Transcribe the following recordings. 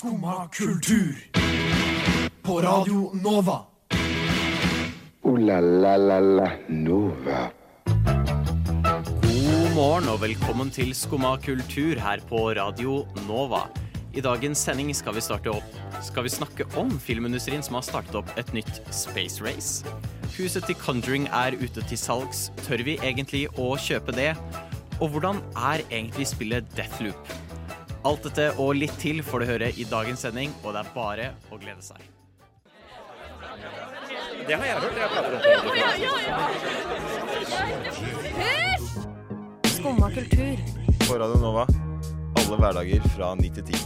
Skumma kultur. På Radio Nova. O-la-la-la-la Nova. God morgen og velkommen til Skumma kultur her på Radio Nova. I dagens sending skal vi, starte opp, skal vi snakke om filmindustrien som har startet opp et nytt space race. Huset til Conjuring er ute til salgs. Tør vi egentlig å kjøpe det? Og hvordan er egentlig spillet Deathloop? Alt dette og litt til får du høre i dagens sending, og det er bare å glede seg. Det har jeg hørt. Jeg prater om Skumma kultur. på Radio Nova. Alle hverdager fra 9 til 10.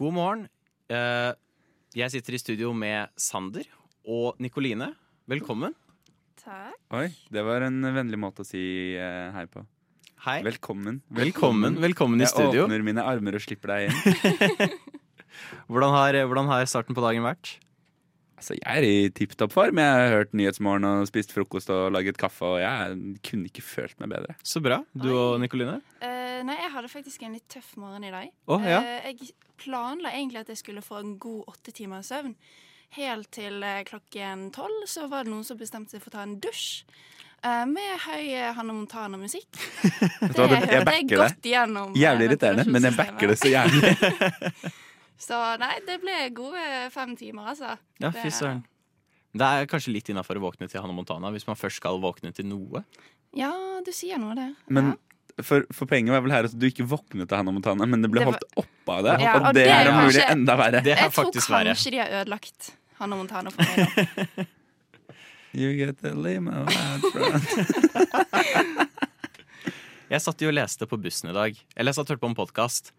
God morgen. Eh, Jeg sitter i studio med Sander og Nikoline. Velkommen. Takk. Oi, det var en vennlig måte å si eh, hei på. Hei. Velkommen. Velkommen, velkommen i Jeg studio. åpner mine armer og slipper deg inn. Hvordan har, hvordan har starten på dagen vært? Altså, jeg er i tipp topp form. Jeg har hørt Nyhetsmorgen og spist frokost og laget kaffe, og jeg kunne ikke følt meg bedre. Så bra. Du og Nikoline? Uh, nei, jeg hadde faktisk en litt tøff morgen i dag. Oh, ja. uh, jeg planla egentlig at jeg skulle få en god åtte timers søvn. Helt til eh, klokken tolv så var det noen som bestemte seg for å ta en dusj. Eh, med høy eh, Hannah Montana-musikk. Det det- jeg jeg det. godt gjennom. eh, Jævlig irriterende, men jeg backer det så gjerne. Så nei, det ble gode fem timer, altså. Ja, Det- fy søren. Det er kanskje litt innafor å våkne til Hannah Montana hvis man først skal våkne til noe. Ja, du sier noe der. Men ja. for, for poenget var vel her at du ikke våknet til Hannah Montana, men det ble Det var- holdt oppe av det. Ja, og og det det er om mulig enda verre. Det er Jeg tror kanskje verre. de har ødelagt Hannah Montana for meg. You get the limo out front. Jeg satt jo og leste på bussen i dag. Eller jeg satt og hørte på en podkast.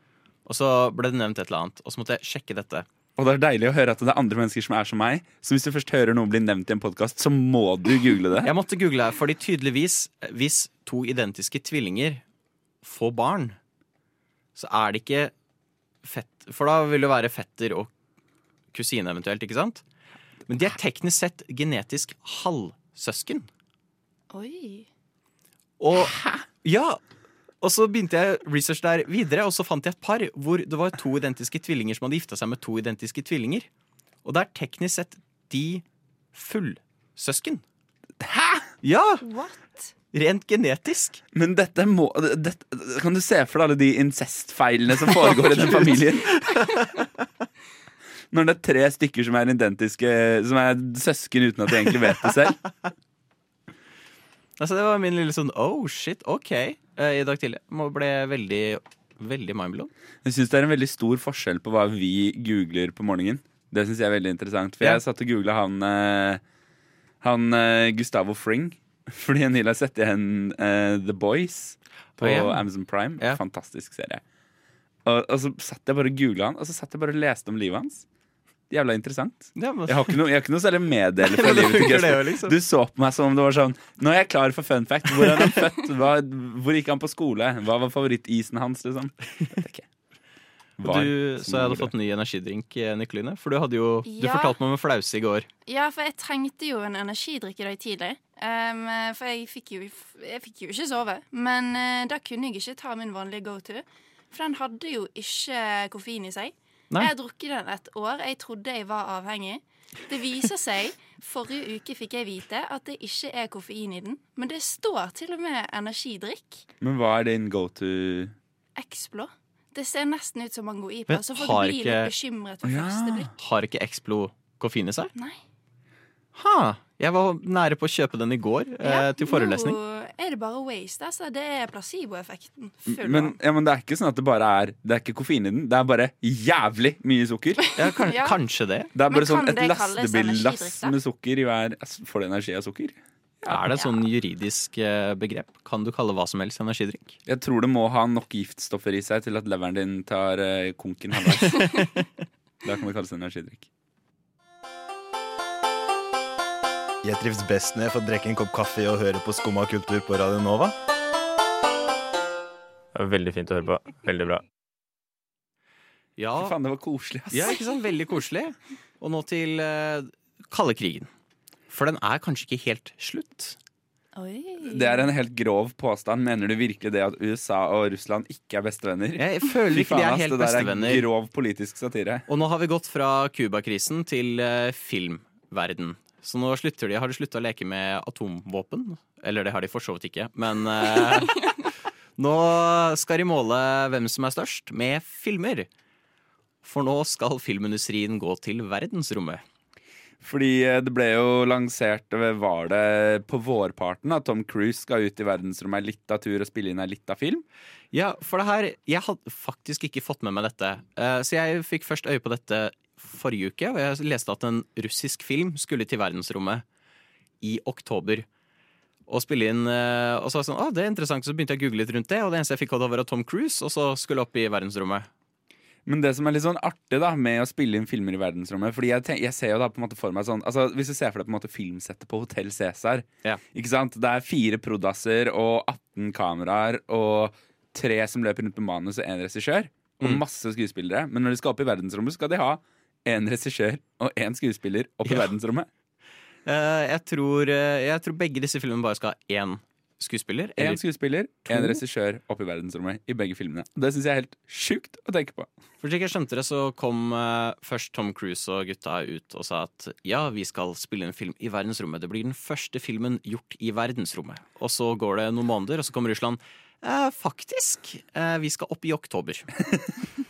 Og så ble det nevnt et eller annet, og så måtte jeg sjekke dette. Og det er deilig å høre at det er andre mennesker som er som meg. Så hvis du først hører noe bli nevnt i en podkast, så må du google det. Jeg måtte google, det, fordi tydeligvis, hvis to identiske tvillinger får barn, så er det ikke fett For da vil det være fetter og kusine eventuelt, ikke sant? Men de er teknisk sett genetisk halvsøsken. Oi. Og, ja, og så begynte jeg research der videre, og så fant jeg et par hvor det var to identiske tvillinger som hadde gifta seg med to identiske tvillinger. Og det er teknisk sett de fullsøsken. Hæ?! Ja! What? Rent genetisk. Men dette må dette, Kan du se for deg alle de incestfeilene som foregår i den familien? Når det er tre stykker som er identiske, som er søsken uten at de egentlig vet det selv. Altså, det var min lille sånn oh shit, OK, eh, i dag tidlig. Må ble veldig, veldig mindblown. Jeg syns det er en veldig stor forskjell på hva vi googler på morgenen. Det syns jeg er veldig interessant. For jeg satt og googla han, eh, han eh, Gustavo Fring. Fordi jeg nylig har sett igjen uh, The Boys på oh, yeah. Amazon Prime. Yeah. Fantastisk serie. Og, og så satt jeg bare og googla han, og så satt jeg bare og leste om livet hans. Jævla interessant. Ja, men, Jeg har ikke noe, jeg har ikke noe særlig meddele fra livet til jo, liksom. Du så på meg som om det var sånn Nå er jeg klar for fun fact. Hvor er han født? Hva, hvor gikk han på skole? Hva var favorittisen hans? Liksom? Var du, så jeg hadde fått ny energidrink, eh, Nikoline. For du hadde jo Du fortalte meg om en flause i går. Ja, for jeg trengte jo en energidrikk i dag tidlig. Um, for jeg fikk, jo, jeg fikk jo ikke sove. Men uh, da kunne jeg ikke ta min vanlige go to. For den hadde jo ikke koffein i seg. Nei. Jeg har drukket den et år. Jeg trodde jeg var avhengig. Det viser seg, forrige uke fikk jeg vite at det ikke er koffein i den. Men det står til og med energidrikk. Men hva er din go to Explo. Det ser nesten ut som mango-ipa, så folk blir ikke- litt bekymret ved ja. første blikk. Har ikke Explo koffein i seg? Nei. Ha! Jeg var nære på å kjøpe den i går eh, til forelesning. Nå er det bare waste. Altså. Det er placeboeffekten. Men, ja, men det er ikke sånn at det bare er Det er ikke koffein i den. Det er bare jævlig mye sukker. Ja, kan, Ja. Kanskje det. Det er Men bare sånn et lastebillass med sukker i hver Får du energi av sukker? Er det et sånn juridisk eh, begrep? Kan du kalle hva som helst energidrikk? Jeg tror det må ha nok giftstoffer i seg til at leveren din tar eh, konken halvveis. da kan det kalles energidrikk. Jeg trives best når jeg får drikke en kopp kaffe og høre på Skumma kultur på Radio Nova. Det var veldig fint å høre på. Veldig bra. Ja, Fy faen, det var koselig, ass. ja ikke sant? Veldig koselig. Og nå til uh, kalde krigen. For den er kanskje ikke helt slutt. Oi. Det er en helt grov påstand. Mener du virkelig det at USA og Russland ikke er bestevenner? Jeg føler ikke de er helt bestevenner. det der er grov politisk satire. Og nå har vi gått fra Cuba-krisen til uh, filmverden. Så nå slutter de, har de slutta å leke med atomvåpen. Eller det har de for så vidt ikke, men eh, Nå skal de måle hvem som er størst, med filmer. For nå skal filmindustrien gå til verdensrommet. Fordi eh, det ble jo lansert eh, Var det på vårparten at Tom Cruise skal ut i verdensrommet ei lita tur og spille inn ei lita film? Ja, for det her Jeg hadde faktisk ikke fått med meg dette. Så jeg fikk først øye på dette forrige uke, og jeg leste at en russisk film skulle til verdensrommet i oktober. Og spille inn eh, Og så sånn, ah, det er interessant, så begynte jeg å google litt rundt det, og det eneste jeg fikk av det var Tom Cruise, og så skulle opp i verdensrommet. Men det som er litt sånn artig da med å spille inn filmer i verdensrommet Fordi jeg, tenk, jeg ser jo da på en måte for meg sånn altså Hvis du ser for deg på en måte filmsettet på Hotell Cæsar Ja. Ikke sant? Det er fire prodasser og 18 kameraer og tre som løper rundt med manus og én regissør. Og Mm. masse skuespillere. Men når de skal opp i verdensrommet, skal de ha én regissør og én skuespiller opp i Ja. verdensrommet. Uh, Jeg tror, uh, jeg tror begge disse filmene bare skal ha én skuespiller. Én skuespiller, én regissør opp i verdensrommet i begge filmene. Det syns jeg er helt sjukt å tenke på. for slik jeg skjønte det, så kom uh, først Tom Cruise og gutta ut og sa at ja, vi skal spille en film i verdensrommet. Det blir den første filmen gjort i verdensrommet. Og så går det noen måneder, og så kommer Russland. Eh, faktisk. Eh, vi skal opp i oktober.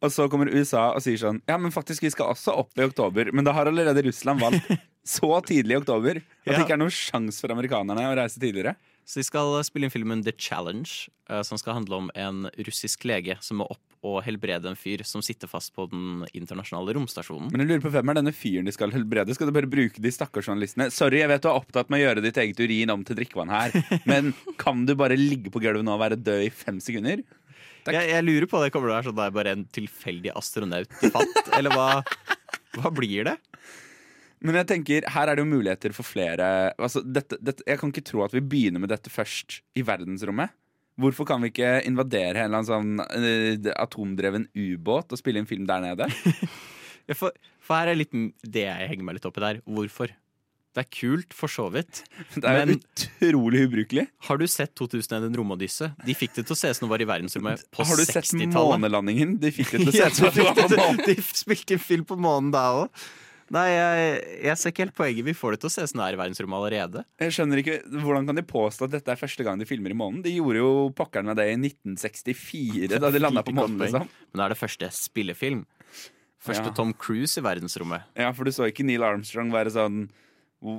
Og så kommer USA og sier sånn Ja, men faktisk, vi skal også opp i oktober. Men da har allerede Russland valgt så tidlig i oktober at det ikke er noen sjanse for amerikanerne å reise tidligere. Så de skal spille inn filmen The Challenge, eh, som skal handle om en russisk lege som må opp og helbrede en fyr som sitter fast på den internasjonale romstasjonen. Men jeg lurer på hvem er denne fyren de skal helbrede? Skal du bare bruke de stakkars journalistene? Sorry, jeg vet du er opptatt med å gjøre ditt eget urin om til drikkevann her, men kan du bare ligge på gulvet nå og være død i fem sekunder? Jeg, jeg lurer på det kommer til å være sånn det er bare en tilfeldig astronaut de fant, eller hva, hva blir det? Men jeg tenker, her er det jo muligheter for flere altså, dette, dette, Jeg kan ikke tro at vi begynner med dette først i verdensrommet. Hvorfor kan vi ikke invadere en eller annen sånn eh, atomdreven ubåt og spille en film der nede? For, for her er litt det jeg henger meg litt opp i der. Hvorfor? Det er kult, for så vidt. Det er Men- utrolig ubrukelig. Har du sett 2001 En romodysse? De fikk det til å se ut som de var i verdensrommet på 60-tallet. Har du sett 60-tallet. månelandingen? De fikk det til å se ut som det de var på månen. de spilte en film på månen da òg. Nei, jeg, jeg ser ikke helt poenget. Vi får det til å se sånn som det er i verdensrommet allerede. Jeg skjønner ikke, Hvordan kan de påstå at dette er første gang de filmer i månen? De gjorde jo pokkeren av det i 1964, da de landa på månen. liksom Men det er det første spillefilm. Første Ja. Tom Cruise i verdensrommet. Ja, For du så ikke Neil Armstrong være sånn To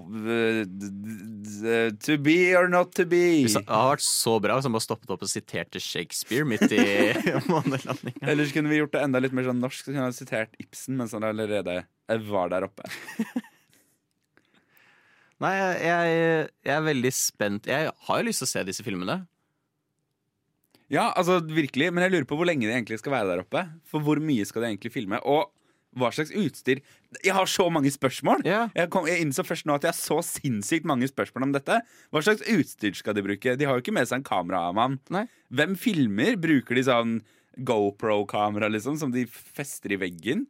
be or not to be. Hvis det hadde vært så bra hvis han bare stoppet opp og siterte Shakespeare midt i månelandinga. Ellers kunne vi gjort det enda litt mer sånn norsk, så kunne vi ha sitert Ibsen mens han allerede var der oppe. Nei, jeg, jeg er veldig spent. Jeg har jo lyst til å se disse filmene. Ja, altså virkelig, men jeg lurer på hvor lenge de egentlig skal være der oppe. For hvor mye skal de egentlig filme? Og hva slags utstyr Jeg har så mange spørsmål! Yeah. Jeg, kom, jeg innså først nå at jeg har så sinnssykt mange spørsmål om dette. Hva slags utstyr skal de bruke? De har jo ikke med seg en kameramann. Hvem filmer? Bruker de sånn GoPro-kamera, liksom, som de fester i veggen?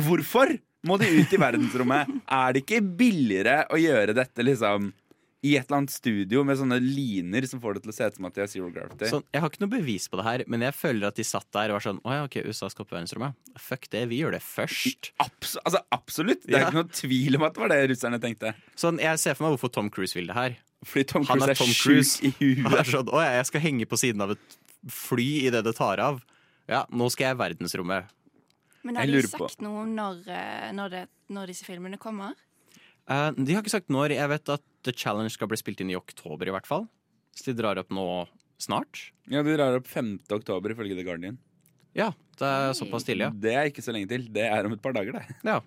Hvorfor må de ut i verdensrommet? Er det ikke billigere å gjøre dette liksom i et eller annet studio med sånne liner som får det til å se ut som at de har zero gravity? Sånn, jeg har ikke noe bevis på det her, men jeg føler at de satt der og var sånn Å ja, ok, USA skal opp i verdensrommet. Fuck det, vi gjør det først. Abs altså, absolutt! Det er Ja. ikke noe tvil om at det var det russerne tenkte. Sånn, Jeg ser for meg hvorfor Tom Cruise vil det her. Fordi Tom Cruise er er, Tom Cruise. i Han er sånn, Å ja, jeg skal henge på siden av et fly idet det tar av. Ja, nå skal jeg i verdensrommet. Men har de sagt på- noe om når, eh, når, det, når disse filmene kommer? Uh, de har ikke sagt når. Jeg vet at The Challenge skal bli spilt inn i oktober, i hvert fall. Så de drar opp nå snart. Ja, De drar opp 5. oktober, ifølge The Guardian. Ja, det er såpass tidlig, ja. Det er ikke så lenge til. Det er om et par dager, det. ja.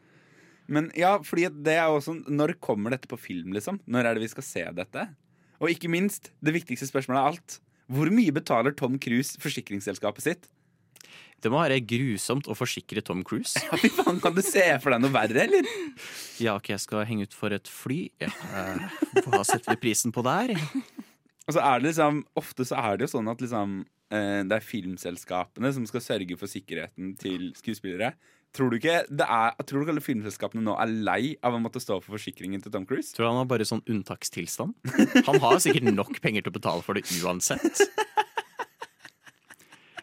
Men ja, fordi det er også Når kommer dette på film, liksom? Når er det vi skal se dette? Og ikke minst, det viktigste spørsmålet av alt. Hvor mye betaler Tom Cruise forsikringsselskapet sitt? Det må være grusomt å forsikre Tom Cruise. Ja, fy faen, Kan du se for deg noe verre, eller? Ja, ok, jeg skal henge ut for et fly. Ja, eh, hva setter vi prisen på der? Og så er det liksom Ofte så er det jo sånn at liksom eh, det er filmselskapene som skal sørge for sikkerheten til skuespillere. Tror du ikke det er, tror du alle filmselskapene nå er lei av å måtte stå for forsikringen til Tom Cruise? Tror du han har bare sånn unntakstilstand? Han har sikkert nok penger til å betale for det uansett.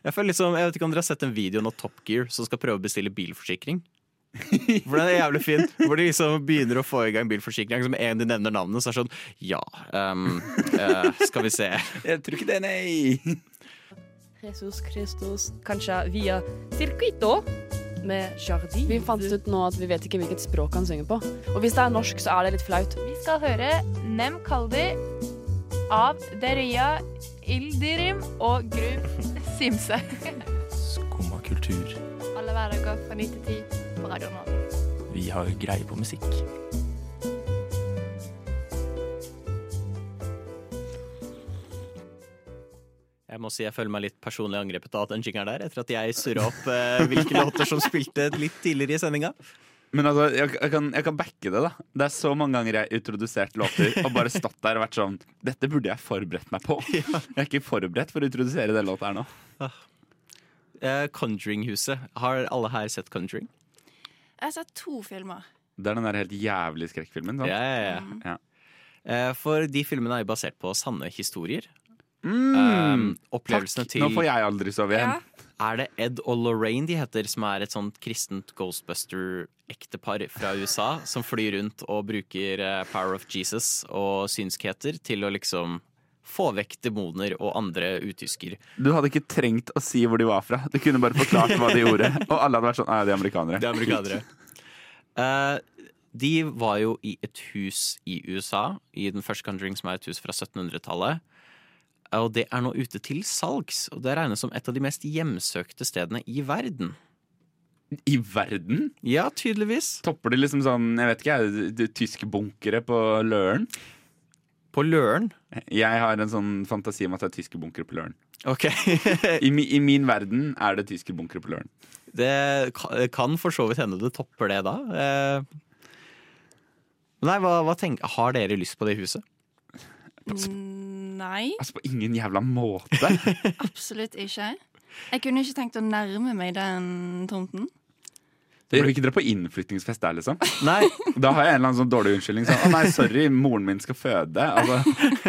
Jeg, føler liksom, jeg vet ikke om dere har sett en video nå Top Gear som skal prøve å bestille bilforsikring. For den er jævlig fin. Hvor de liksom begynner å få i gang bilforsikring. Som en de nevner navnet, så er det sånn Ja, um, uh, skal vi se. Jeg tror ikke det, nei. Jesus Christus, kanskje via Circuito med Jardin. Vi fant ut nå at vi vet ikke hvilket språk han synger på. Og hvis det er norsk, så er det litt flaut. Vi skal høre Nem Kaldi av Deria Ildirim og Gruv Simse. Skumma kultur. Alle hverdager fra 9 til 10 på Radio Nå Vi har greie på musikk. Jeg må si jeg føler meg litt personlig angrepet av at den jingeren der, etter at jeg surra opp eh, hvilke låter som spilte litt tidligere i sendinga. Men altså, jeg, jeg, kan, jeg kan backe det, da. Det er så mange ganger jeg har introdusert låter og bare stått der og vært sånn Dette burde jeg forberedt meg på. Jeg er ikke forberedt for å introdusere den låta her nå. Eh, Conjuring-huset. Har alle her sett Conjuring? Jeg har sett to filmer. Det er den der helt jævlige skrekkfilmen. Sant? Ja, ja, ja. Ja. Eh, For de filmene er jo basert på sanne historier. Mm, uh, opplevelsene takk. til Nå får jeg aldri sove igjen. Ja. Er det Ed og Lorraine de heter, som er et sånt kristent Ghostbuster-ektepar fra USA, som flyr rundt og bruker eh, Power of Jesus og synskheter til å liksom få vekk demoner og andre utysker. Du hadde ikke trengt å si hvor de var fra. Du kunne bare forklart hva de gjorde. Og alle hadde vært sånn Nei, de er amerikanere. De amerikanere. Uh, de var jo i et hus i USA, i den første Conjuring, som er et hus fra 1700-tallet. Og det er nå ute til salgs, og det regnes som et av de mest hjemsøkte stedene i verden. I verden? Ja, tydeligvis. Topper det liksom sånn, jeg vet ikke, jeg, tyske bunkere på Løren? På Løren. Jeg har en sånn fantasi om at det er tyske bunkere på Løren. Ok. I, mi, I min verden er det tyske bunkere på Løren. Det kan for så vidt hende det topper det da. Eh, Nei, hva, hva tenker, Har dere lyst på det huset? Mm, Nei, Altså på ingen jævla måte. absolutt ikke. Jeg kunne ikke tenkt å nærme meg den tomten. Dere vil ikke dra på innflyttingsfest der, liksom? Nei, Da har jeg en eller annen sånn dårlig unnskyldning. Sånn, å nei, sorry, moren min skal føde. Altså,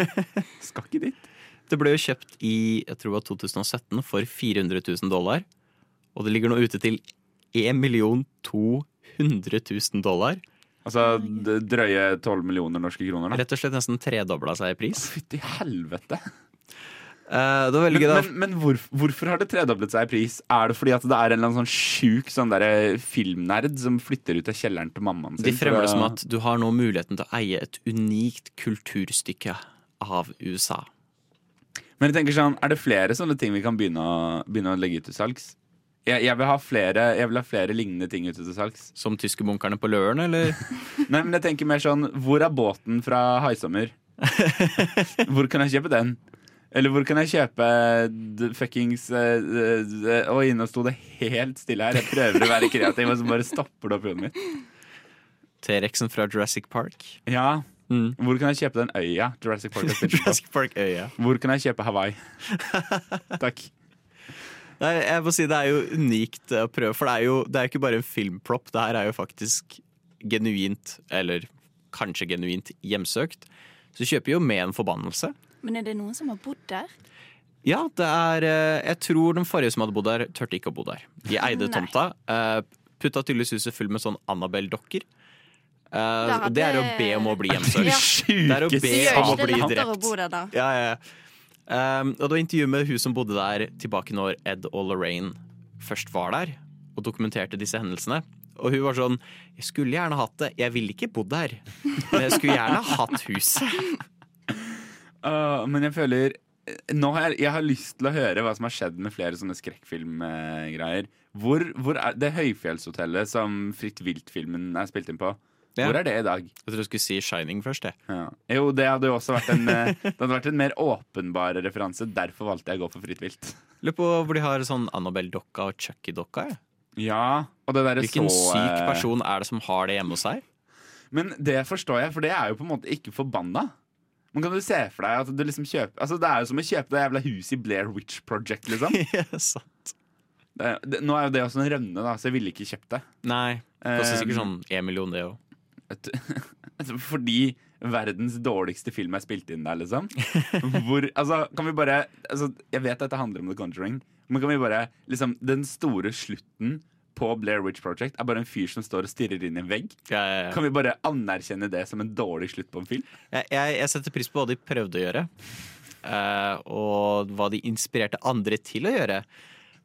skal ikke dit. Det ble jo kjøpt i jeg tror det var 2017 for 400 000 dollar. Og det ligger nå ute til 1 200 000 dollar. Altså drøye 12 millioner norske kroner, da. Rett og slett nesten tredobla seg i pris. Fytti helvete. Uh, Men, men, men hvor, hvorfor har det tredoblet seg i pris? Er det fordi at det er en eller annen sånn sjuk sånn filmnerd som flytter ut av kjelleren til mammaen sin? De fremmer det som at du har nå muligheten til å eie et unikt kulturstykke av USA. Men jeg tenker sånn, er det flere sånne ting vi kan begynne å, begynne å legge ut til salgs? Jeg, jeg, vil ha flere, jeg vil ha flere lignende ting ute til salgs. Som tyskerbunkerne på Løren, eller? Nei, men jeg tenker mer sånn Hvor er båten fra Haisommer? Hvor kan jeg kjøpe den? Eller hvor kan jeg kjøpe fuckings eh, eh, Oi, nå sto det helt stille her. Jeg prøver å være kreativ, og så bare stopper det opp i hodet mitt. T-rexen fra Jurassic Park. Ja, Mm. Hvor kan jeg kjøpe den øya Jurassic Park har spilt på? Jurassic Park-øya. Hvor kan jeg kjøpe Hawaii? Takk. Nei, jeg må si Det er jo unikt å prøve, for det er jo det er jo ikke bare en filmplopp, Det her er jo faktisk genuint, eller kanskje genuint, hjemsøkt. Så du kjøper jo med en forbannelse. Men er det noen som har bodd der? Ja, det er eh, Jeg tror den forrige som hadde bodd der, turte ikke å bo der. De eide Nei. tomta. eh, Putta tydeligvis huset full med sånn Annabelle-dokker. Eh, Det er å be om å bli hjemsøkt. Ja. Det er å be om å bli lettere å drept. bo der, da. Ja, ja, ja. Um, og det var intervju med hun som bodde der tilbake når Ed og Lorraine først var der, og dokumenterte disse hendelsene. Og hun var sånn Jeg skulle gjerne hatt det. Jeg ville ikke bodd der. Men jeg skulle gjerne hatt huset. Uh, men jeg føler nå har jeg, jeg har lyst til å høre hva som har skjedd med flere sånne skrekkfilmgreier. Hvor, hvor er det høyfjellshotellet som Fritt vilt-filmen er spilt inn på? Ja. Hvor er det i dag? Jeg tror du skulle si Shining først, jeg. Ja. Jo, det hadde jo også vært en eh, Det hadde vært en mer åpenbar referanse. Derfor valgte jeg å gå for Fritt vilt. Lurer på hvor de har sånn Annabelle-dokka og Chucky-dokka. Ja, og det derre Hvilken så syk eh, person er det som har det hjemme hos seg? Men det forstår jeg, for det er jo på en måte ikke forbanna. Men kan du se for deg at du liksom kjøper Altså Det er jo som å kjøpe det jævla huset i Blair Witch Project, liksom. Sant. Det, det, nå er jo det også en rønne, da, så jeg ville ikke kjøpt det. Nei. Det koster sikkert Eh, sånn én million, det òg. Fordi verdens dårligste film er spilt inn der, liksom. Hvor, altså, kan vi bare altså, Jeg vet dette handler om The Conjuring, men kan vi bare liksom, Den store slutten på Blair Witch Project er bare en fyr som står og stirrer inn i en vegg. Ja, ja, ja. Kan vi bare anerkjenne det som en dårlig slutt på en film? Jeg, jeg, jeg setter pris på hva de prøvde å gjøre, uh, og hva de inspirerte andre til å gjøre.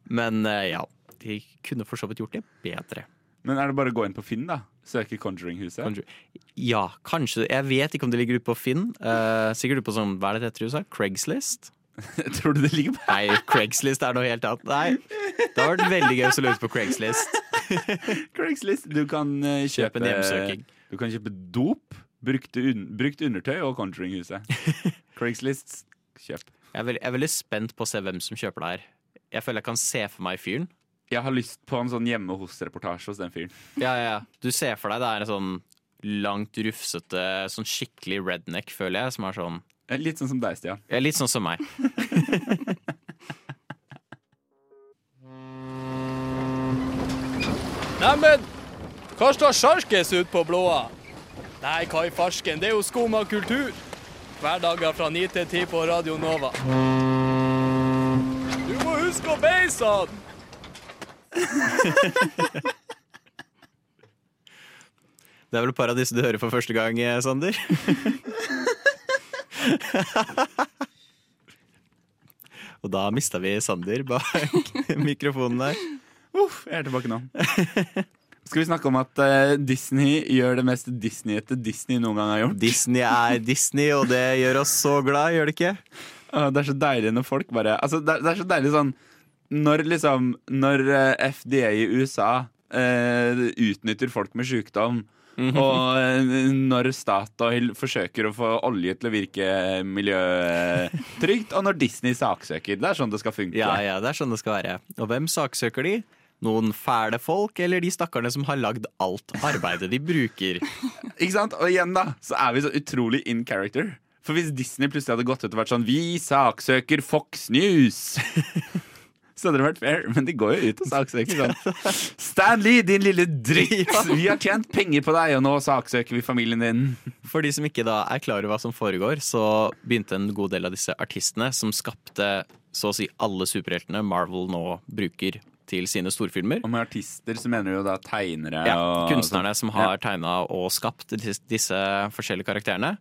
Men uh, ja, de kunne for så vidt gjort det bedre. Men er det bare å gå inn på Finn, da? Søke Conjuring-huset? Conjuring. Ja, kanskje. Jeg vet ikke om det ligger ute på Finn. Uh, sikkert ute på sånn, hva er det heter du sa? Craigslist? Tror du det ligger på Nei, Craigslist er noe helt annet. Nei, det har vært veldig gøy å slå på Craigslist. Craigslist? Du kan uh, Kjøpe kjøpe hjemsøking. Du kan kjøpe dop, brukt, un brukt undertøy og Conjuring-huset. Craigslist, kjøp. Jeg er, veldig, jeg er veldig spent på å se hvem som kjøper det her. Jeg føler jeg kan se for meg fyren. Jeg har lyst på en sånn hjemme hos-reportasje hos den fyren. Ja, ja, ja. Du ser for deg det er en sånn langt rufsete, sånn skikkelig redneck, føler jeg, som er sånn Eh, Litt sånn som deg, Stian. ja, Litt sånn som meg. Neimen, hva står sjarkes ut på blåa? Nei, hva i farsken, det er jo skumma kultur. Hverdager fra 9 til 10 på Radio Nova. Du må huske å beise han! Det er vel Paradis du hører for første gang, eh, Sander? Og da mista vi Sander bak mikrofonen der. Uff, jeg er tilbake nå. Skal vi snakke om at eh, Disney gjør det mest Disneyete Disney noen gang har gjort? Disney er Disney, og det gjør oss så glad, gjør det ikke? Det er så deilig når folk bare Altså, det er, det er så deilig sånn Når liksom Når eh, FDA i USA eh, utnytter folk med sykdom, og eh, når Statoil forsøker å få olje til å virke miljøtrygt, og når Disney saksøker. Det er sånn det skal funke. Ja, ja, det er sånn det skal være. Og hvem saksøker de? Noen fæle folk, eller de stakkarene som har lagd alt arbeidet de bruker? Ikke sant? Og igjen da, så er vi så utrolig in character. For hvis Disney plutselig hadde gått ut og vært sånn Vi saksøker Fox News! så hadde det vært fair, men de går jo ut og saksøker sånn. Stanley, din lille dritt! Vi har tjent penger på deg, og nå saksøker vi familien din. For de som ikke da er klar over hva som foregår, så begynte en god del av disse artistene som skapte så å si alle superheltene Marvel nå bruker til sine storfilmer. Og med artister så mener du jo da tegnere Ja, og kunstnerne som har Ja. tegna og skapt disse, disse forskjellige karakterene.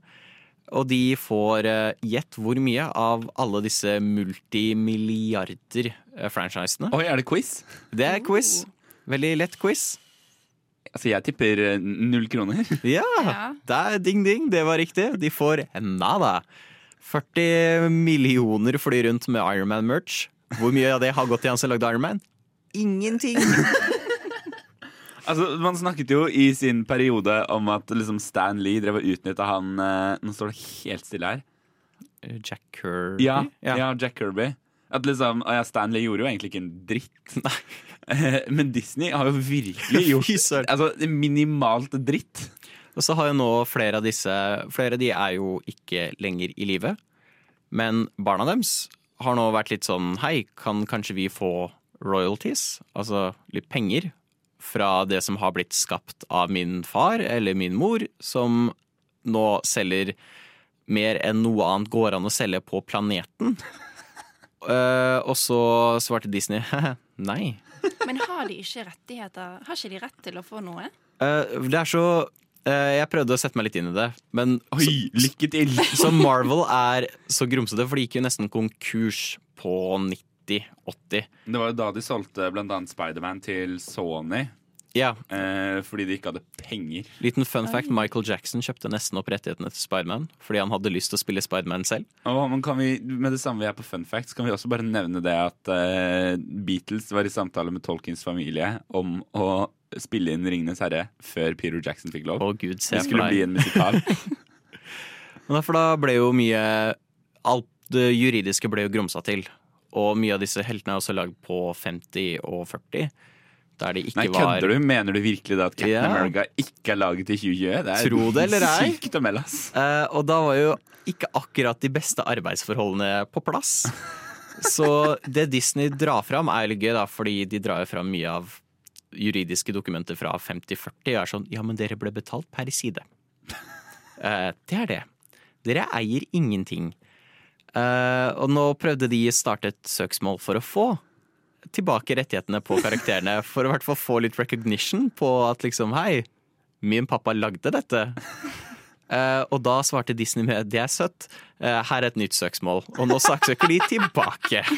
Og de får eh, gjett hvor mye av alle disse multimilliarder-franchisene. Oi, er det quiz? Det er quiz. Veldig lett quiz. Altså, jeg tipper eh, null kroner. Ja, det er ding-ding. Det var riktig. De får nada. 40 millioner flyr rundt med Ironman-merch. Hvor mye av det har gått til han som lagde Ironman? Ingenting. Altså, Man snakket jo i sin periode om at liksom Stan Lee drev og utnytta han eh, Nå står det helt stille her. Jack Kirby? Ja, ja. Jack Kirby. At liksom, ja, Stan Lee gjorde jo egentlig ikke en dritt. Nei. Men Disney har jo virkelig gjort altså, minimalt dritt. Og så har jo nå flere av disse Flere av de er jo ikke lenger i live. Men barna deres har nå vært litt sånn Hei, kan kanskje vi få royalties? Altså litt penger fra det som har blitt skapt av min far eller min mor, som nå selger mer enn noe annet går an å selge på planeten. Uh, og så svarte Disney nei. Men har de ikke rettigheter? Har ikke de rett til å få noe? Uh, det er så eh, Jeg prøvde å sette meg litt inn i det, men Oi, lykke til! Så Marvel er så grumsete, for de gikk jo nesten konkurs på 90-80. Det var jo da de solgte annet Spiderman til Sony. Ja. Eh, fordi de ikke hadde penger. Liten fun fact, Michael Jackson kjøpte nesten opp rettighetene til Spiderman fordi han hadde lyst til å spille Spiderman selv. Oh, men kan vi, med det samme vi er på fun facts, kan vi også bare nevne det at eh, Beatles var i samtale med Tolkins familie om å spille inn Ringenes herre før Peter Jackson fikk lov. Å Gud, se det for skulle bli en musikal. Men derfor da ble jo mye Alt det juridiske ble jo grumsa til. Og mye av disse heltene er også lagd på 50- og Der de ikke Nei, var kødder du? Mener du virkelig det at Captain Ja. America ikke er laget i 2020? Det er Tro det eller ei. sykt å melde, ass. Uh, og da var jo ikke akkurat de beste arbeidsforholdene på plass. Så det Disney drar fram, er litt gøy, da, fordi de drar jo fram mye av juridiske dokumenter fra 50-40. Og er sånn Ja, men dere ble betalt per side. Uh, det er det. Dere eier ingenting. Eh, og nå prøvde de å starte et søksmål for å få tilbake rettighetene på karakterene. For å i hvert fall få litt recognition på at liksom Hei, min pappa lagde dette. Uh, og da svarte Disney med det er søtt, uh, her er et nytt søksmål. Og nå saksøker de tilbake.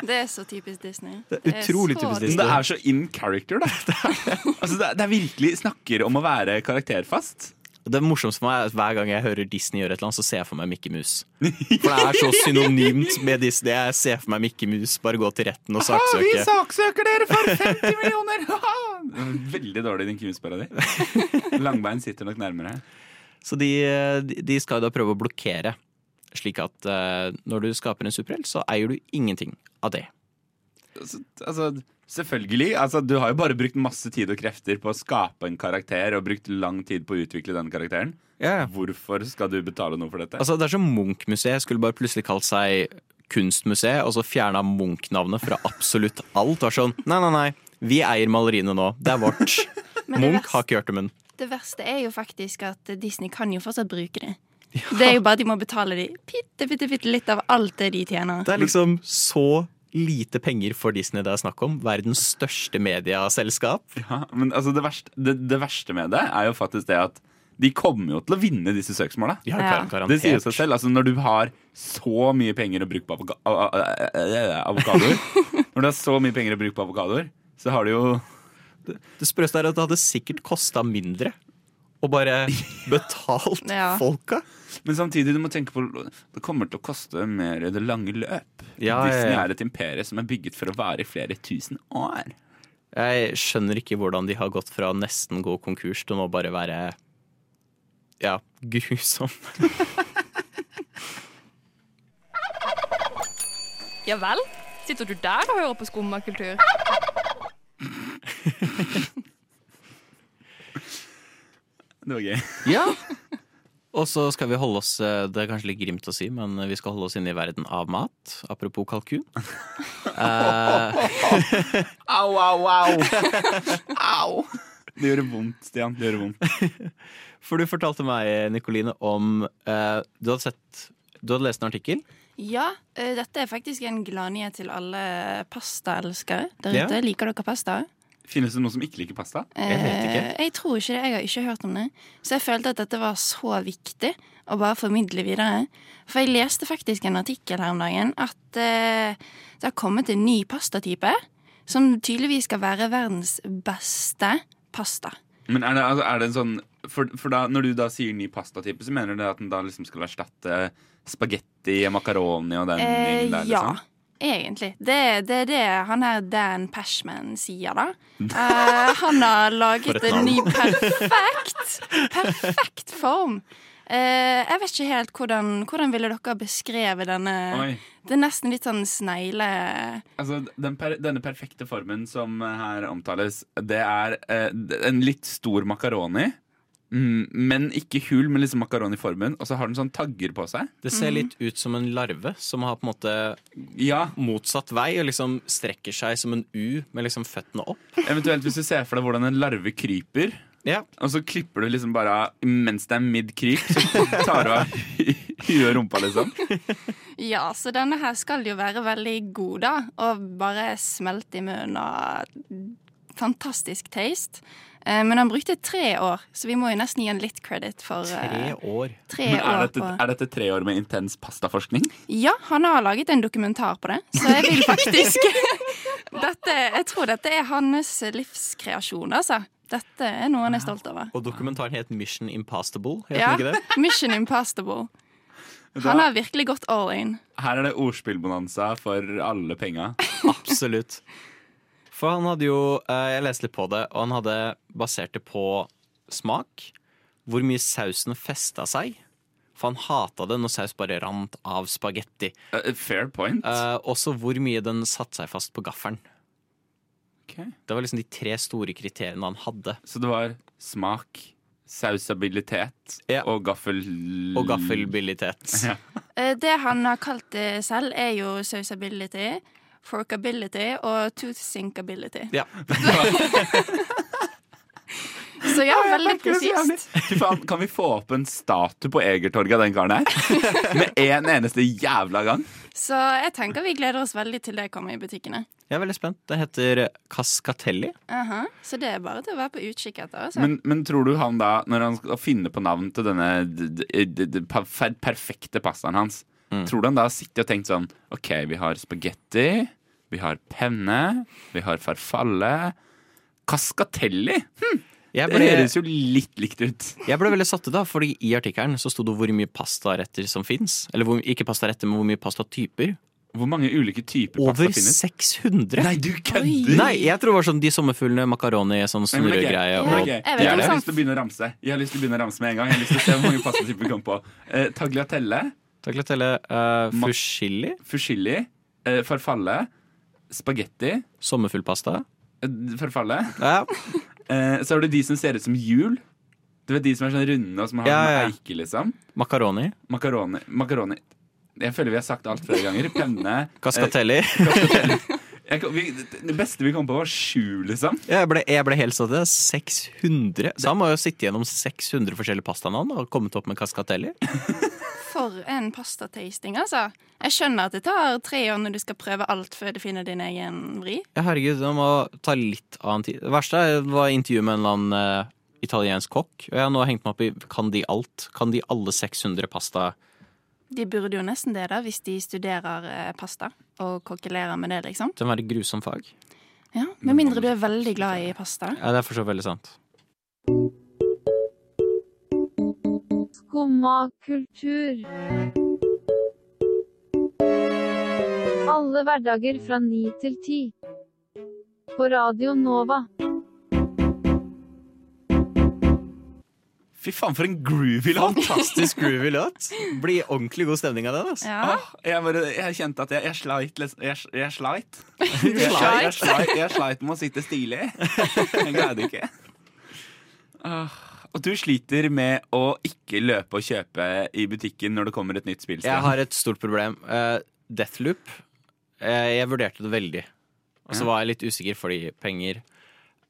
Det er så typisk Disney. Det er utrolig så typisk Disney. det er så in character, da. altså, det, er, det er virkelig snakker om å være karakterfast. Det morsomste for meg er at hver gang jeg hører Disney gjøre et eller annet, så ser jeg for meg Mickey Mouse. For det er så synonymt med Disney. Jeg ser for meg Mickey Mouse bare gå til retten og saksøke. vi saksøker dere for 50 millioner! Veldig dårlig din Kims-parodi. Langbein sitter nok nærmere. Så de, de- de skal da prøve å blokkere, slik at eh, når du skaper en superhelt, så eier du ingenting av det. Altså, altså, selvfølgelig. Altså, du har jo bare brukt masse tid og krefter på å skape en karakter og brukt lang tid på å utvikle den karakteren. Hvorfor skal du betale noe for dette? Altså, det er som Munch-museet skulle bare plutselig kalt seg Kunstmuseet, og så fjerna Munch-navnet fra absolutt alt. Det var sånn, nei, nei, nei, vi eier maleriene nå. Det er vårt. Munch har ikke hørt om den. Det verste er jo faktisk at Disney kan jo fortsatt bruke det. Det er jo bare at de må betale de bitte, bitte, bitte litt av alt det de tjener. Det er liksom så lite penger for Disney det er snakk om. Verdens største mediaselskap. Ja, men altså, det, verste, det, det verste med det er jo faktisk det at de kommer jo til å vinne disse søksmåla. Ja. Det sier seg selv. Altså, når du har så mye penger å bruke på avokadoer Når du har så mye penger å bruke på avokadoer, så har du jo Det sprøeste er at det hadde sikkert kosta mindre å bare betalt Ja. folka. Men samtidig, du må tenke på det kommer til å koste mer i det lange løp. Ja, Disney ja. er et imperie som er bygget for å vare i flere tusen år. Jeg skjønner ikke hvordan de har gått fra nesten gå konkurs til nå bare være ja, grusom. Ja vel? Sitter du der og hører på skummakultur? Det var gøy. Ja. Og så skal vi holde oss eh, Det er kanskje litt grimt å si, men vi skal holde oss inne i verden av mat. Apropos kalkun. Eh, Au, au, au! au! Det gjør vondt, Stian. Det gjør vondt. For du fortalte meg, Nikoline, om eh, Du hadde sett Du hadde lest en artikkel. Ja, eh, dette er faktisk en gladnyhet til alle pastaelskere der Ja. Liker dere pasta? Finnes det noen som ikke liker pasta? Jeg vet Eh, jeg tror ikke det. Jeg har ikke hørt om det. Så jeg følte at dette var så viktig å bare formidle videre. For jeg leste faktisk en artikkel her om dagen at eh, det har kommet en ny pastatype som tydeligvis skal være verdens beste pasta. Men er det, altså, er det en sånn for, for da, Når du da sier ny pastatype, så mener du at den da liksom skal erstatte spagetti og makaroni og den Eh, der? der? ja, Liksom? Egentlig. Det det, er det han her Dan Pashman sier, da. Uh, han har laget en ny perfekt, perfekt form. Uh, jeg vet ikke helt hvordan, hvordan ville dere beskrevet denne Oi. Det er nesten litt sånn snegle... Altså, den per, Denne perfekte formen som her omtales, det er uh, en litt stor makaroni. Mm, men ikke hul, men liksom makaroniformen. Og så har den sånn tagger på seg. Det ser litt ut som en larve som har på en måte Ja, motsatt vei og liksom strekker seg som en U med liksom føttene opp. Eventuelt hvis du ser for deg hvordan en larve kryper. Ja. Og så klipper du liksom bare av mens det er mid-kryp. Så tar du av huet og rumpa, liksom. Ja, så denne her skal jo være veldig god, da. Og bare smelte i munnen og fantastisk taste. Eh, Men han brukte tre år, så vi må jo nesten gi han litt credit for eh, Tre år. tre Men er år dette, på er dette tre år med intens pastaforskning? Ja, han har laget en dokumentar på det, så jeg vil faktisk dette, Jeg tror dette er hans livskreasjon, altså. Dette er noe han er stolt over. Og dokumentaren het Mission Impastable, Het Ja, den ikke det? Mission Impastable. Han har virkelig gått all in. Her er det ordspillbonanza for alle penga. Absolutt. For han hadde jo eh, Jeg leste litt på det, og han hadde basert det på smak. Hvor mye sausen festa seg. For han hata det når saus bare rant av spagetti. Uh, fair point. Uh, også hvor mye den satte seg fast på gaffelen. Det var liksom de tre store kriteriene han hadde. Så det var smak, sausabilitet og gaffel... Og gaffelbilitet. Ja. Eh, Det han har kalt det selv, er jo sausability, forkability og toothsinkability. Ja. Så ja, veldig presist. Kan vi få opp en statue på Egertorget av den karen her? Med en eneste jævla gang? Så jeg tenker vi gleder oss veldig til det kommer i butikkene. Jeg er veldig spent. Det heter Cascatelli. Aha. Så det er bare til å være på utkikk etter. Altså. Men, men tror du han da, når han skal finne på navn til denne d- d- d- d- perfekte pastaen hans, tror du han da sitter og tenkt sånn OK, vi har spagetti, vi har penne, vi har farfalle Cascatelli? Hm. Jeg Det ble- høres jo litt likt ut. Jeg ble veldig satt ut, da, fordi i artikkelen så sto det hvor mye pastaretter som fins. Eller hvor, ikke pastaretter, men hvor mye pastatyper. Hvor mange ulike typer Over pasta finnes? Over 600! Nei, du kødder! Nei, jeg tror det var sånn de sommerfuglene, makaroni, sånn snurregreie. ok, og- ok. Det Jeg, er har lyst til å begynne å ramse Jeg har lyst til å begynne å ramse med en gang. Jeg har lyst til å se hvor mange pastatyper vi kom på. Eh, tagliatelle. Tagliatelle, uh, fusilli. Fusilli. Uh, farfalle. Spagetti. Sommerfuglpasta. Uh, farfalle. Ja. Eh, så har du de som ser ut som hjul. Du vet de som er sånn runde og som har Ja, ja. eike, liksom. Makaroni. Makaroni. Makaroni. Jeg føler vi har sagt alt flere ganger. Penne. Kaskatelli. kaskatelli. vi, det beste vi kom på, var sju, liksom. Jeg ble, jeg ble helt satt ut. 600. Så han må jo sitte gjennom 600 forskjellige pastanavn og kommet opp med Cascatelli. For en pastatasting, altså. Jeg skjønner at det tar tre år når du skal prøve alt før du finner din egen vri. Ja, herregud, det må ta litt annen tid. Det verste er- var intervjuet med en eller annen uh, italiensk kokk. Og jeg har nå hengt meg opp i Kan de alt? Kan de alle 600 pasta? De burde jo nesten det, da, hvis de studerer uh, pasta og kokkelerer med det, liksom. Det må være grusomt fag. Ja, Med mindre du er veldig glad i pasta. Ja, det er for så veldig sant. Skumma kultur. Alle hverdager fra ni til ti. På Radio Nova. Fy faen, for en groovy låt! Fantastisk groovy låt. Blir ordentlig god stemning av den. Altså. Åh, jeg, bare, jeg kjente at jeg, jeg sleit Jeg, jeg sleit. Jeg, sleit? jeg, jeg, sleit, med å sitte stilig. Jeg greide ikke. Åh, og du sliter med å ikke løpe og kjøpe i butikken når det kommer et nytt spill? Jeg har et stort problem. Uh, Deathloop. Uh, jeg vurderte det veldig. Og så var jeg litt usikker fordi penger.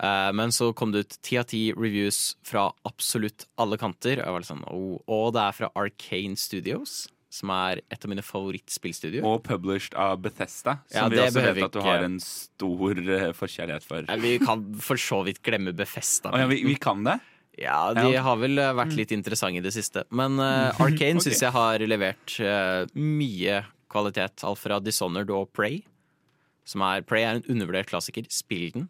Uh, men så kom det ut ti av ti reviews fra absolutt alle kanter. Og, sånn, oh, og det er fra Arcane Studios, som er et av mine favorittspillstudioer. Og published av Bethesda, som Ja, vi også vet at du har en stor forkjærlighet for. Ja, Vi kan for så vidt glemme Bethesda. Oh, ja, vi, vi kan det? Ja, de Ja. har vel eh, vært litt interessante i det siste. Men uh, Arcane okay. syns jeg har levert uh, mye kvalitet. Alt fra Dishonored og Prey. Som er, Prey er en undervurdert klassiker. Spill den.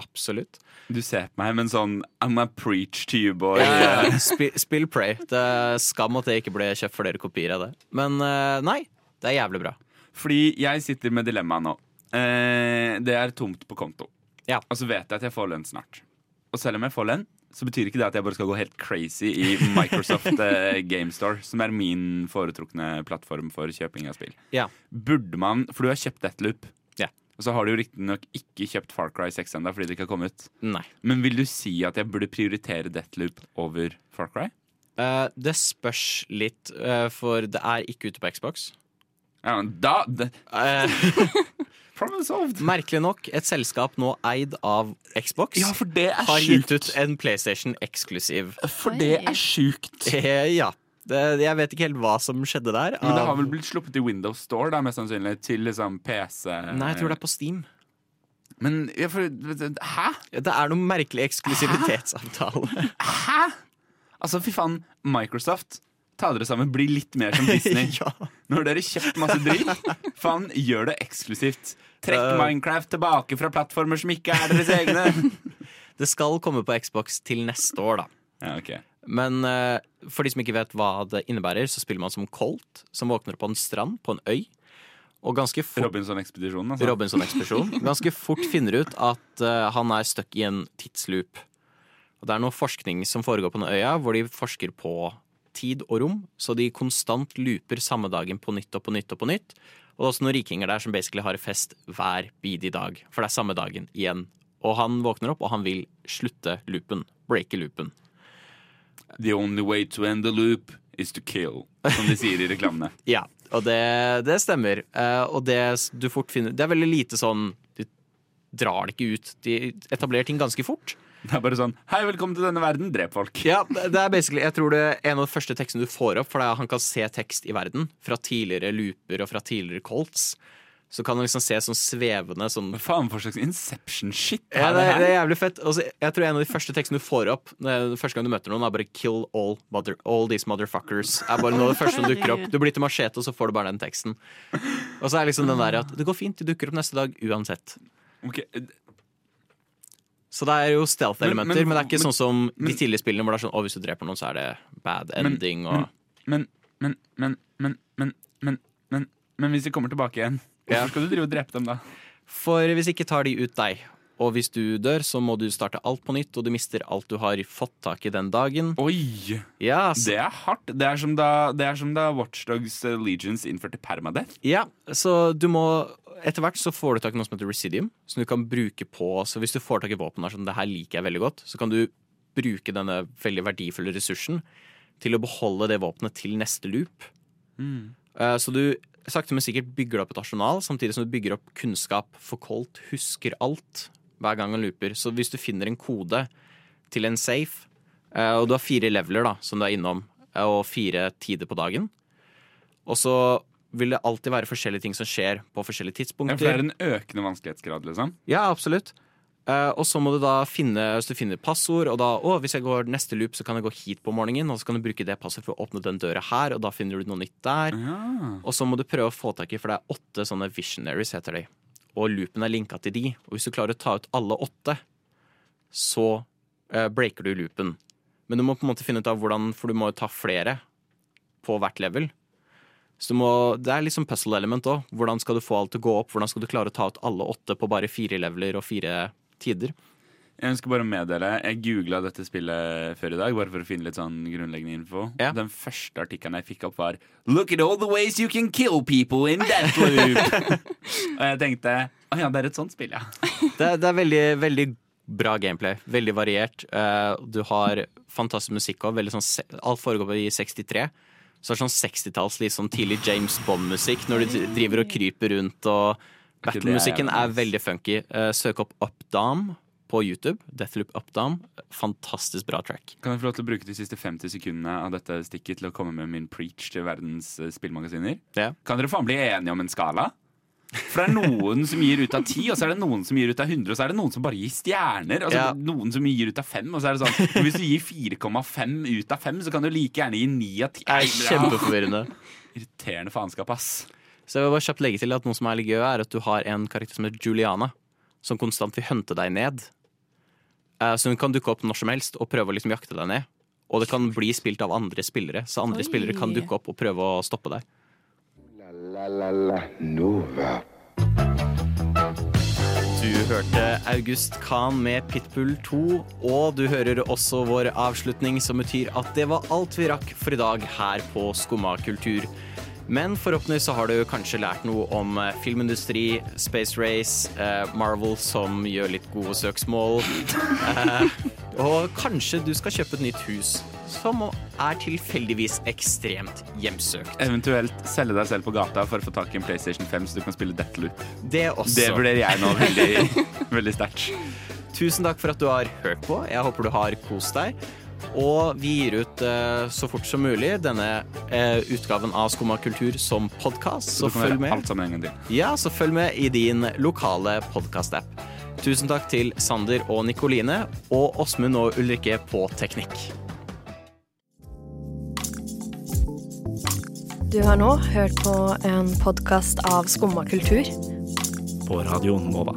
Absolutt. Du ser på meg med en sånn I'm a preach to you, boy. Ja, ja. Spill, spill Prey. Det er skam at det ikke ble kjøpt flere kopier av det. Men uh, nei, det er jævlig bra. Fordi jeg sitter med dilemmaet nå. Eh, det er tomt på konto. Og så vet jeg at jeg får lønn snart. Og selv om jeg får lønn, så betyr ikke det at jeg bare skal gå helt crazy i Microsoft GameStore, Game Store, som er min foretrukne plattform for kjøping av spill. Ja. Burde man For du har kjøpt Deathloop. Ja. Og så har du jo riktignok ikke kjøpt Far Cry 6 ennå fordi det ikke har kommet. Nei. Men vil du si at jeg burde prioritere Deathloop over Far Cry? Uh, det spørs litt, uh, for det er ikke ute på Xbox. Ja, men da det, Problem solved. Merkelig nok, et selskap nå eid av Xbox Ja, for det er har gitt sjukt. ut en PlayStation eksklusiv. For det er sjukt. Eh, ja. Det, jeg vet ikke helt hva som skjedde der. Men det har vel blitt sluppet i Windows Store, da, mest sannsynlig, til liksom PC Nei, jeg tror det er på Steam. Men ja, for, Hæ? Det er noe merkelig eksklusivitetsavtale. Hæ? Altså, fy faen, Microsoft. Ta dere sammen, bli litt mer som Disney. Nå har dere kjøpt masse dritt. Faen, gjør det eksklusivt. Trekk Uh. Minecraft tilbake fra plattformer som ikke er deres egne. Det skal komme på Xbox til neste år, da. Ja, okay. Men uh, for de som ikke vet hva det innebærer, så spiller man som Colt, som våkner på en strand på en øy. Og ganske fort Robinson-ekspedisjonen, altså. Robinson-ekspedisjon. Ganske fort finner ut at uh, han er stuck i en tidsloop. Og det er noe forskning som foregår på den øya, hvor de forsker på tid og rom. Så de konstant looper samme dagen på nytt og på nytt og på nytt. Og det er også noen rikinger der som basically har fest hver bidige dag. For det er samme dagen igjen Og han våkner opp, og han vil slutte loopen. Breake loopen. The only way to end the loop is to kill, som de sier i reklamene. Ja, og det, det stemmer. Uh, og det du fort finner Det er veldig lite sånn drar det ikke ut. De etablerer ting ganske fort. Det er bare sånn Hei, velkommen til denne verden, drep folk. Ja, det er basically Jeg tror det er en av de første tekstene du får opp, for det er, han kan se tekst i verden fra tidligere looper og fra tidligere Colts. Så kan han liksom se sånn svevende sånn Hva faen for slags Inception-shit Ja, det, det er- jævlig fett. Altså, jeg tror en av de første tekstene du får opp Første gang du møter noen, er bare 'kill all, mother, all these motherfuckers'. Er bare noe av det første som dukker opp Du blir til machete, og så får du bare den teksten. Og så er liksom den der at det går fint, de dukker opp neste dag uansett. Ok, Så det er jo stealth-elementer, men, Men- men- det er ikke men- sånn som men- de tidligere spillene hvor det er sånn å, hvis du dreper noen, så er det bad Men- ending og Men, men, men, men, men, men, men, men hvis de kommer tilbake igjen, hvorfor skal du drive og drepe dem da? For hvis ikke tar de ut deg. Og hvis du dør, så må du starte alt på nytt, og du mister alt du har fått tak i den dagen. Oi! Ja, Det er hardt. Det er som da, det er som da Watchdogs Legions innførte permadeath. ja, så du må Etter hvert så får du tak i noe som heter Residium, som du kan bruke på Så hvis du får tak i våpen der er sånn, det her liker jeg veldig godt, så kan du bruke denne veldig verdifulle ressursen til å beholde det våpenet til neste loop. Mm. Så du sakte, men sikkert bygger opp et arsenal, samtidig som du bygger opp kunnskap. For Colt husker alt hver gang han looper. Så hvis du finner en kode til en safe, eh, og du har fire leveler da, som du er innom, eh, og fire tider på dagen, og så vil det alltid være forskjellige ting som skjer på forskjellige Ja, tidspunkter. for det er en økende vanskelighetsgrad, liksom. Ja, absolutt. Uh, og så må du da finne Hvis du finner passord, og da å, hvis jeg går neste loop, så kan jeg gå hit på morgenen, og så kan du bruke det passordet for å åpne den døra her, og da finner du noe nytt der. Ja. Og så må du prøve å få tak i, for det er åtte sånne visionaries, heter de. Og loopen er linka til de. Og hvis du klarer å ta ut alle åtte, så uh, breaker du loopen. Men du må på en måte finne ut av hvordan, for du må jo ta flere på hvert level. Må, det er liksom puzzle element òg. Hvordan skal du få alt til å gå opp? Hvordan skal du klare å ta ut alle åtte på bare fire leveler og fire tider? Jeg ønsker bare å meddele Jeg googla dette spillet før i dag, bare for å finne litt sånn grunnleggende info. Ja. Den første artikkelen jeg fikk opp, var 'Look at all the ways you can kill people in Deathloop! loop'. Og jeg tenkte å ja, det er et sånt spill, ja. Det, det er veldig, veldig bra gameplay. Veldig variert. Uh, du har fantastisk musikk òg. Sånn, alt foregår i 63. Så det er sånn 60-talls, litt sånn tidlig James Bond-musikk når du driver og kryper rundt. Og Battle-musikken er veldig funky. Eh, søk opp Updam på YouTube. Deathloop Updam. Fantastisk bra track. Kan jeg få lov til å bruke de siste 50 sekundene av dette stikket til å komme med min preach til verdens eh, spillmagasiner? Ja. Kan dere faen bli enige om en skala? For det er noen som gir ut av 10, og så er det noen som gir ut av 100, og så er det noen som bare gir stjerner. Altså, Ja. noen som gir ut av 5, og så er det sånn men Hvis du gir 4,5 ut av 5, så kan du like gjerne gi 9 av 10. Det er kjempeforvirrende. Irriterende faenskap, ass. Så jeg vil bare kjapt legge til at noe som er litt gøy, er at du har en karakter som heter Juliana, som konstant vil hunte deg ned. Eh, Så hun kan dukke opp når som helst og prøve å liksom jakte deg ned. Og det kan bli spilt av andre spillere, så andre Oi. spillere kan dukke opp og prøve å stoppe deg. La la la Nova. Du hørte August Kahn med Pitbull 2, og du hører også vår avslutning, som betyr at det var alt vi rakk for i dag her på Skumma kultur. Men forhåpentligvis har du kanskje lært noe om eh, filmindustri, Space Race, eh, Marvel som gjør litt gode søksmål. Og kanskje du skal kjøpe et nytt hus som er tilfeldigvis ekstremt hjemsøkt. Eventuelt selge deg selv på gata for å få tak i en PlayStation 5 så du kan spille Deathloop. Det også. Det vurderer jeg nå veldig, veldig sterkt. Tusen takk for at du har hørt på. Jeg håper du har kost deg. Og vi gir ut uh, så fort som mulig denne uh, utgaven av Skumma kultur som podkast. Så Så følg med. Ja, så følg med i din lokale podkast-app. Tusen takk til Sander og Nikoline, og Åsmund og Ulrikke på teknikk. Du har nå hørt på en podkast av Skumma kultur. På Radio Nova.